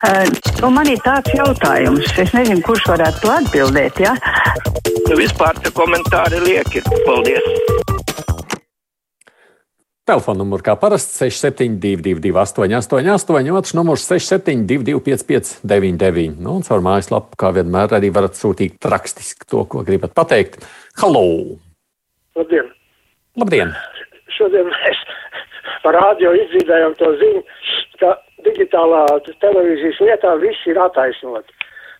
Uh, nu, man ir tāds jautājums, es nezinu, kurš varētu to atbildēt. Ja? Nu, vispār tie komentāri lieki. Paldies! Telefona numurs kā parasti 6722, 888, otrs numurs 672, 559, nu, un caur mājaslapu, kā vienmēr, arī varat sūtīt rakstiski to, ko gribat pateikt. Halo! Labdien! Labdien! Šodien mēs par rādio izdzirdējām to ziņu, ka digitālā televīzijas lietā viss ir attaisnot.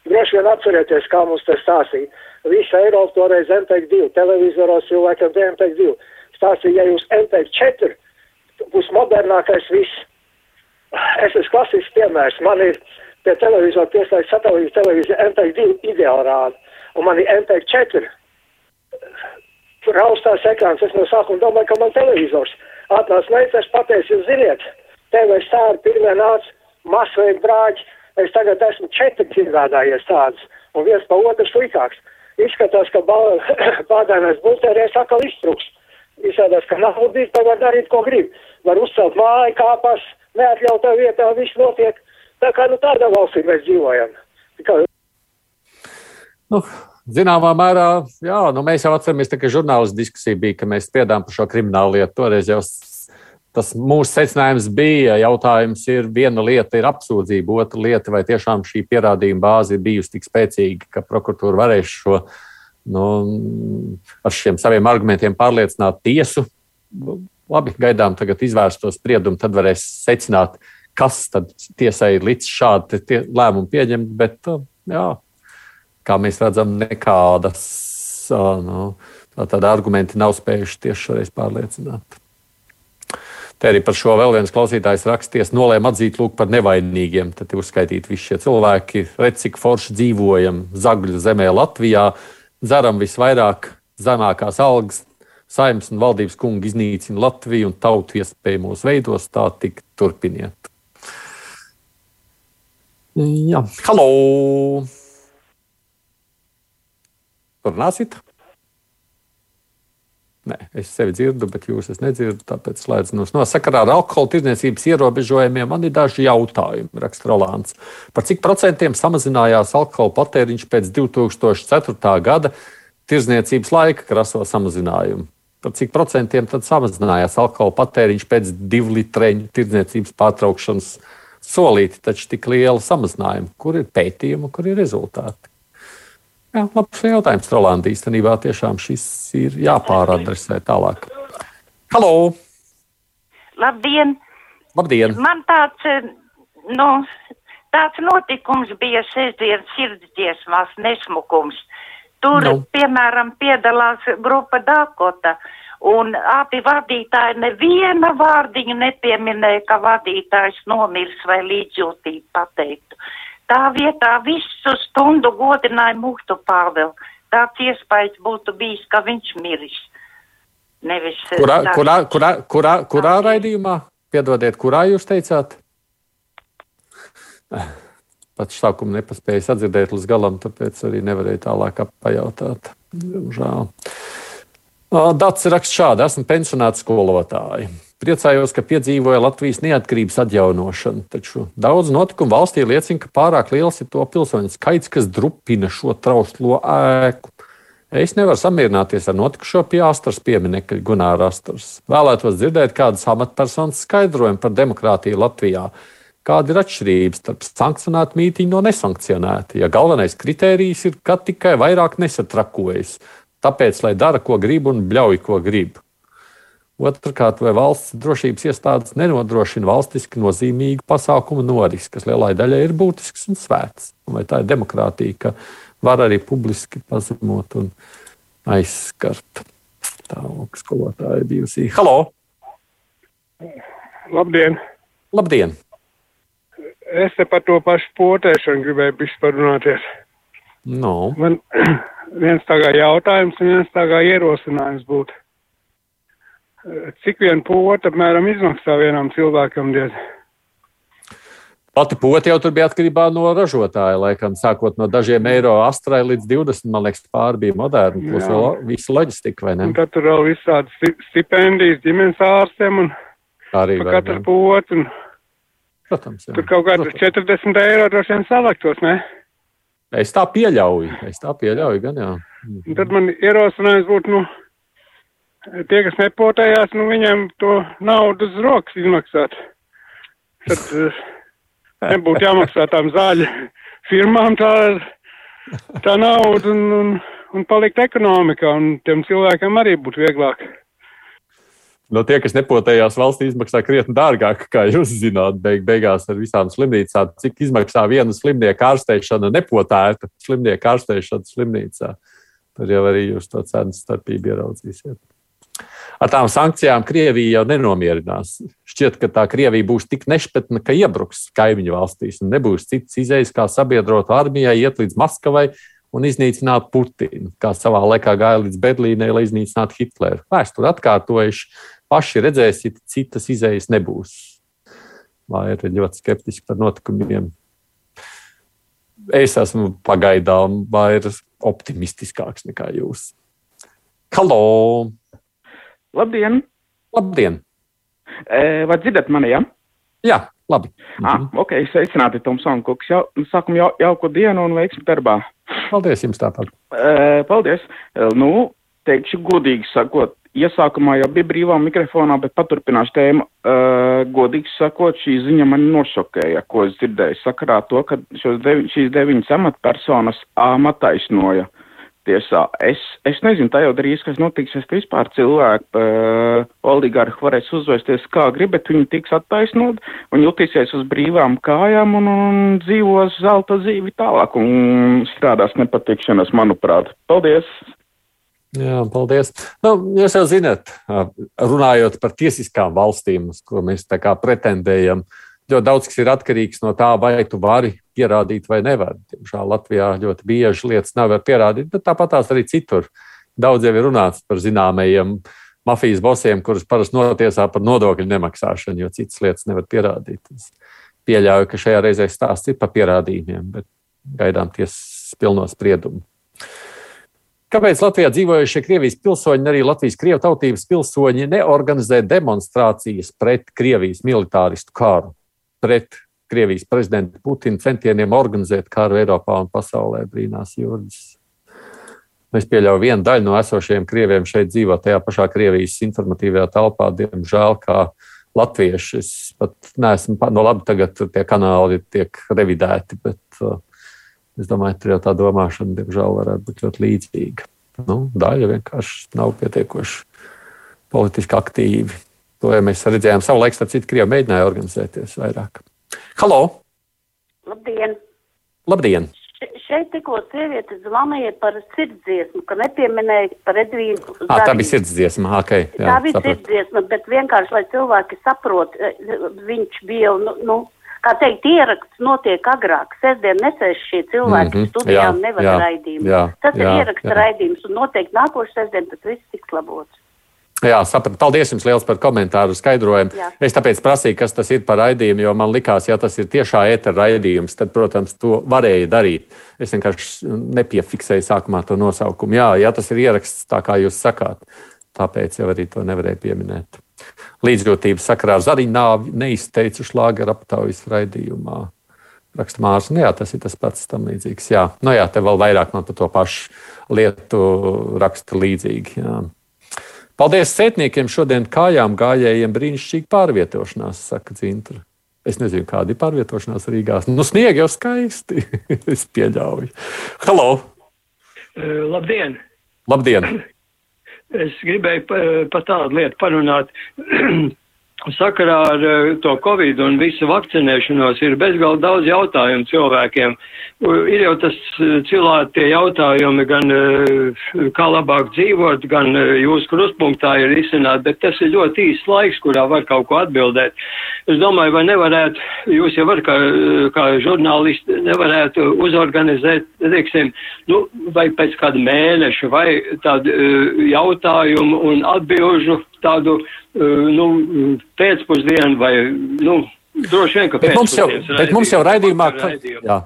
Droši vien atcerieties, kā mums tas stāstīja. Visa Eiropa toreiz MPEG 2, televizoros cilvēkiem MPEG 2 stāstīja, ja jūs MP4 būs modernākais viss. Es esmu klasisks piemērs. Man ir pie televizora pieslēgts satelīta televīzija MP2 ideāli rāda, un man ir MP4 raustās ekrāns. Es no sākuma domāju, ka man televizors atnāca meitnes pateicis, jūs ziniet, tev ir stāri pirmie nāca masveida brāļi, es tagad esmu četri iegādājies tādus, un viens pa otru slikāks. Izskatās, ka bādānais bultērēs atkal iztrūks. Izrādās, ka naudīt, tad var darīt, ko grib. Var uzcelt māju, kāpas, neatļautā vietā, viss notiek. Tā kā nu tādā valstī mēs dzīvojam. Kā... Nu, zināmā mērā, jā, nu mēs jau atceramies, ka žurnālisti diskusija bija, ka mēs spiedām par šo kriminālu lietu. Toreiz jau tas mūsu secinājums bija. Jautājums ir, viena lieta ir apsūdzība, otra lieta, vai tiešām šī pierādījuma bāze ir bijusi tik spēcīga, ka prokuratūra varēs šo nu, ar šiem saviem argumentiem pārliecināt tiesu. Labi, gaidām tagad izvērsto spriedumu, tad varēs secināt, kas tad tiesai līdz šādi tie lēmumu pieņemt. Bet, jā, kā mēs redzam, nekādas nu, tāda argumenti nav spējuši tieši šoreiz pārliecināt. Te arī par šo vēl viens klausītājs raksties, nolēma atzīt lūk par nevainīgiem. Tad uzskaitīt visi šie cilvēki, redz, cik forši dzīvojam Zagļu zemē Latvijā dzeram visvairāk zemākās algas. Saimnes un valdības kungi iznīcina Latviju un tautu iespējamos veidos. Tā tik turpiniet. Jā, halo! Runāsit? Nē, es sevi dzirdu, bet jūs nedzirdat, tāpēc slēdzu no sakarā ar alkohola tirdzniecības ierobežojumiem. Man ir daži jautājumi, raksta Rolāns. Par cik procentiem samazinājās alkohola patēriņš pēc 2004. gada tirdzniecības laika kraso samazinājumu? Par cik procentiem tad samazinājās alkohola patēriņš pēc divu litreņu tirdzniecības pārtraukšanas solīti, taču tik liela samazinājuma? Kur ir pētījumi, kur ir rezultāti? Jā, labs jautājums, Rolanda. Īstenībā tiešām šis ir jāpāradresē tālāk. Halo! Labdien! Labdien! Man tāds, nu, tāds notikums bija sestdienas sirdsdziesmās nesmukums. Tur, nu. piemēram, piedalās grupa Dakota, un abi vadītāji neviena vārdiņu nepieminēja, ka vadītājs nomirs vai līdzjūtību pateiktu. Tā vietā visu stundu godināja Muhtu Pāvelu. Tāds iespējas būtu bijis, ka viņš miris. Nevis, kurā, tā, kurā, kurā, kurā, kurā raidījumā? Piedodiet, kurā jūs teicāt? Pats sākumu nepaspēju sadzirdēt līdz galam, tāpēc arī nevarēju tālāk pajautāt. Žēl. Dats raksta šādi: esmu pensionāts skolotāji. Priecājos, ka piedzīvoja Latvijas neatkarības atjaunošanu, taču daudz notikumu valstī liecina, ka pārāk liels ir to pilsoņu skaits, kas drupina šo trauslo ēku. Es nevaru samierināties ar notikušo pie Astras pieminiekta Gunāra Astras. Vēlētos dzirdēt kādas amatpersonas skaidrojumu par demokrātiju Latvijā. Kāda ir atšķirība starp sankcionētu mītīņu no nesankcionēta? Ja galvenais kritērijs ir, ka tikai vairāk nesatrakojas, tāpēc, lai dara, ko grib un bļauj, ko grib. Otrakārt, vai valsts drošības iestādes nenodrošina valstiski nozīmīgu pasākumu norisi, kas lielai daļai ir būtisks un svēts. Vai tā ir demokrātija, ka var arī publiski pazemot un aizskart. Tā skolotāja bijusī. Halo! Labdien! Labdien! Es te par to pašu potēšanu gribēju parunāties. No. Man viens tā kā jautājums viens tā kā ierosinājums būtu cik viena pota apmēram izmaksā vienam cilvēkam diez? Pati pota jau tur bija atkarībā no ražotāja, laikam, sākot no dažiem eiro astrai līdz 20, man liekas, pāri bija moderni, plus vēl visa loģistika, vai ne? Un tad tur vēl visādi stipendijas ģimenes ārstiem un arī pa katru potu. Un Protams, jā. Tur kaut kādas 40 eiro droši vien saliktos, ne? Es tā pieļauju, es tā pieļauju, gan jā. Un tad man ierosinājums būtu, nu, tie, kas nepotējās, nu, viņiem to naudu uz rokas izmaksāt. Tad uh, nebūtu jāmaksā tām zāļu firmām tā, tā nauda un, un, un palikt ekonomikā, un tiem cilvēkiem arī būtu vieglāk. No tie, kas nepotējās valstī, izmaksā krietni dārgāk, kā jūs zināt, beig, beigās ar visām slimnīcām. Cik izmaksā viena slimnieka ārstēšana, nepotēta slimnieka ārstēšana slimnīcā? Tur jau arī jūs to cenu starpību ieraudzīsiet. Ar tām sankcijām Krievija jau nenomierinās. Šķiet, ka tā Krievija būs tik nešpatna, ka iebruks kaimiņu valstīs un nebūs cits izējas, kā sabiedrotu armijai iet līdz Maskavai un iznīcināt Putinu, kā savā laikā gāja līdz Berlīnai, lai iznīcinātu Hitleru. Vēsture atkārtojuši paši redzēsiet, citas izējas nebūs. Vai ir ļoti skeptiski par notikumiem. Es esmu pagaidām vairāk optimistiskāks nekā jūs. Halo! Labdien! Labdien! E, vai dzirdat mani? Ja? Jā, labi. Ah, Mhm. ok, sveicināti, Tomsons Kuks. Jau, sākam jau, jauku dienu un veiksmi darbā. Paldies jums tāpat. E, paldies. E, nu, teikšu godīgi sakot, iesākumā jau bija brīvā mikrofonā, bet paturpināšu tēmu. E, godīgi sakot, šī ziņa mani nošokēja, ko es dzirdēju sakarā to, ka devi, šīs deviņas amatpersonas amataisnoja. Tiesā, es, es nezinu, jau drīz, kas notiks, es vispār cilvēku, uh, oligarhi varēs uzvesties kā grib, bet viņi tiks attaisnot un jutīsies uz brīvām kājām un, un dzīvos zelta dzīvi tālāk un strādās nepatikšanas, manuprāt. Paldies! Jā, paldies. Nu, jūs jau zināt, runājot par tiesiskām valstīm, uz ko mēs tā kā pretendējam, ļoti daudz kas ir atkarīgs no tā, vai tu vari pierādīt vai nevar. Diemžēl Latvijā ļoti bieži lietas nevar pierādīt, bet tāpat tās arī citur. Daudz jau ir runāts par zināmajiem mafijas bosiem, kurus parasti notiesā par nodokļu nemaksāšanu, jo citas lietas nevar pierādīt. Es pieļauju, ka šajā reizē stāsts ir par pierādījumiem, bet gaidām tiesas pilno spriedumu. Kāpēc Latvijā dzīvojušie Krievijas pilsoņi, arī Latvijas krievu tautības pilsoņi neorganizē demonstrācijas pret Krievijas militāristu kāru, pret Krievijas prezidenta Putina centieniem organizēt karu Eiropā un pasaulē, brīnās Jurģis. Es pieļauju, viena daļa no esošajiem krieviem šeit dzīvo tajā pašā Krievijas informatīvajā telpā, diemžēl, kā latvieši. Es pat neesmu, no labi, tagad tie kanāli tiek revidēti, bet uh, es domāju, jau tā domāšana, diemžēl, varētu būt ļoti līdzīga. Nu, daļa vienkārši nav pietiekoši politiski aktīvi. To jau mēs redzējām savulaik, starp citu, Krievi mēģināja organizēties vairāk. Halo! Labdien! Labdien! Še- Šeit tikko sieviete zvanīja par sirdsdziesmu, ka nepieminēja par Edvīnu. À, tā bija sirdsdziesma. Okay, jā, Tā bija sapratu. sirdsdziesma, bet vienkārši, lai cilvēki saprot, eh, viņš bija, nu, nu kā teikt, ieraksts notiek agrāk. Sestdien nesēs šie cilvēki mm -hmm, studijā jā, nevar jā, raidījumu. jā, Tas ir jā, ieraksta jā. raidījums un noteikti nākošais sestdien tas viss tiks labots. Jā, sapratu. Paldies jums liels par komentāru, skaidrojumu. Jā. Es tāpēc prasīju, kas tas ir par raidījumu, jo man likās, ja tas ir tiešā ētera raidījums, tad, protams, to varēja darīt. Es vienkārši nepiefiksēju sākumā to nosaukumu. Jā, ja tas ir ieraksts tā, kā jūs sakāt, tāpēc jau arī to nevarēju pieminēt. Līdzjūtības sakarā ar Zariņāvi neizteicu šlāgeru aptaujas raidījumā. Raksta Mārcis, nu jā, tas ir tas pats tam līdzīgs. Jā, nu jā, te vēl vairāk man par to pašu lietu raksta līdzīgi. Jā. Paldies sētniekiem šodien kājām gājējiem brīnišķīgi pārvietošanās, saka Zintra. Es nezinu, kāda ir pārvietošanās Rīgā. Nu, sniega jau skaisti. es pieļauju. Halo! Eh, Labdien! Labdien! Es gribēju pa, pa tādu lietu parunāt. Sakarā ar eh, to Covid un visu vakcinēšanos ir bezgalīgi daudz jautājumu cilvēkiem. Ir jau tas eh, cilvēki tie jautājumi gan eh, kā labāk dzīvot, gan jūsu krustpunktā ir izsināt, bet tas ir ļoti īsts laiks, kurā var kaut ko atbildēt. Es domāju, vai nevarētu, jūs jau var kā, kā žurnālisti nevarētu uzorganizēt, teiksim, nu, vai pēc kāda mēneša, vai tādu jautājumu un atbilžu tādu, eh, nu, pēcpusdienu vai, nu, droši vien, ka Bet mums jau, bet mums jau raidījumā, ka, jā.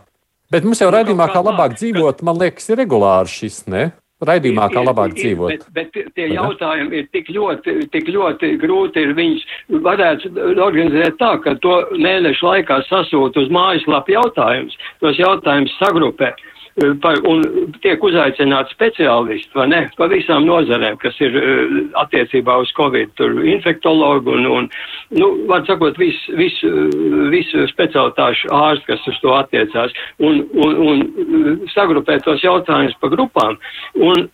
bet mums jau Nu, raidījumā, kā kā labāk dzīvot, man liekas, ir regulāri šis, ne? raidījumā, kā labāk dzīvot. Bet, bet tie jautājumi ir tik ļoti, tik ļoti grūti, ir viņus varētu organizēt tā, ka to mēnešu laikā sasūt uz mājaslapu jautājumus, tos jautājumus sagrupē. Eh, par, un tiek uzaicināti speciālisti, vai ne, pa visām nozarēm, kas ir eh, attiecībā uz Covid, tur infektologu un, un nu, var sakot, visu vis, vis specialitāšu ārstu, kas uz to attiecās, un, un, un sagrupēt tos jautājumus pa grupām. Un,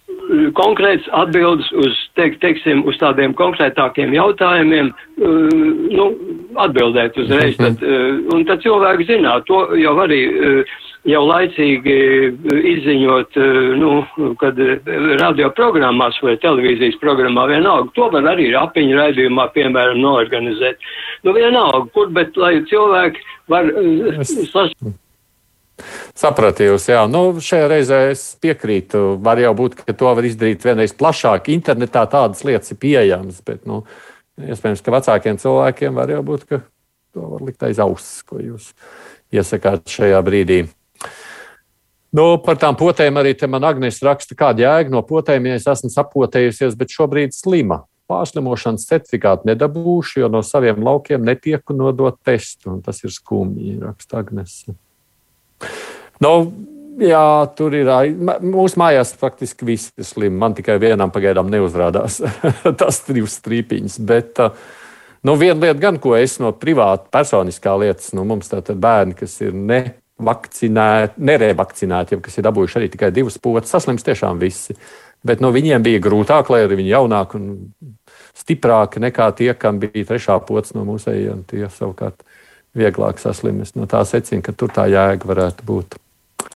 konkrēts atbildes uz, teik, teiksim, uz tādiem konkrētākiem jautājumiem, nu, atbildēt uzreiz. Tad, un tad cilvēki zināt, to jau arī jau laicīgi izziņot, nu, kad radioprogrammās vai televīzijas programmā vienalga. To var arī apiņu raidījumā, piemēram, noorganizēt. Nu, vienalga, kur, bet lai cilvēki var sas... Sapratu jūs, jā. Nu, šajā reizē es piekrītu. Var jau būt, ka to var izdarīt vienreiz plašāk. Internetā tādas lietas ir pieejamas, bet, nu, iespējams, ka vecākiem cilvēkiem var jau būt, ka to var likt aiz auss, ko jūs iesakāt šajā brīdī. Nu, par tām potēm arī te man Agnēs raksta, kāda jēga no potēm, ja es esmu sapotējusies, bet šobrīd slima. Pārslimošanas certifikātu nedabūšu, jo no saviem laukiem netieku nodot testu. Tas ir skumji, raksta Agnēs. Nu, jā, tur ir. Mūsu mājās faktiski viss ir slimi. Man tikai vienam pagaidām neuzrādās tas trīs strīpiņas. Bet nu, viena lieta, gan, ko es no privāta, personiskā lietas, nu, mums tātad bērni, kas ir ne vakcinēti, nerevakcinēti, kas ir dabūjuši arī tikai divas potes, saslims tiešām visi. Bet no viņiem bija grūtāk, lai arī viņi jaunāki un stiprāki nekā tie, kam bija trešā potes no mūsējiem. Tie savukārt vieglāk saslimst. No tā secina, ka tur tā jēga varētu būt.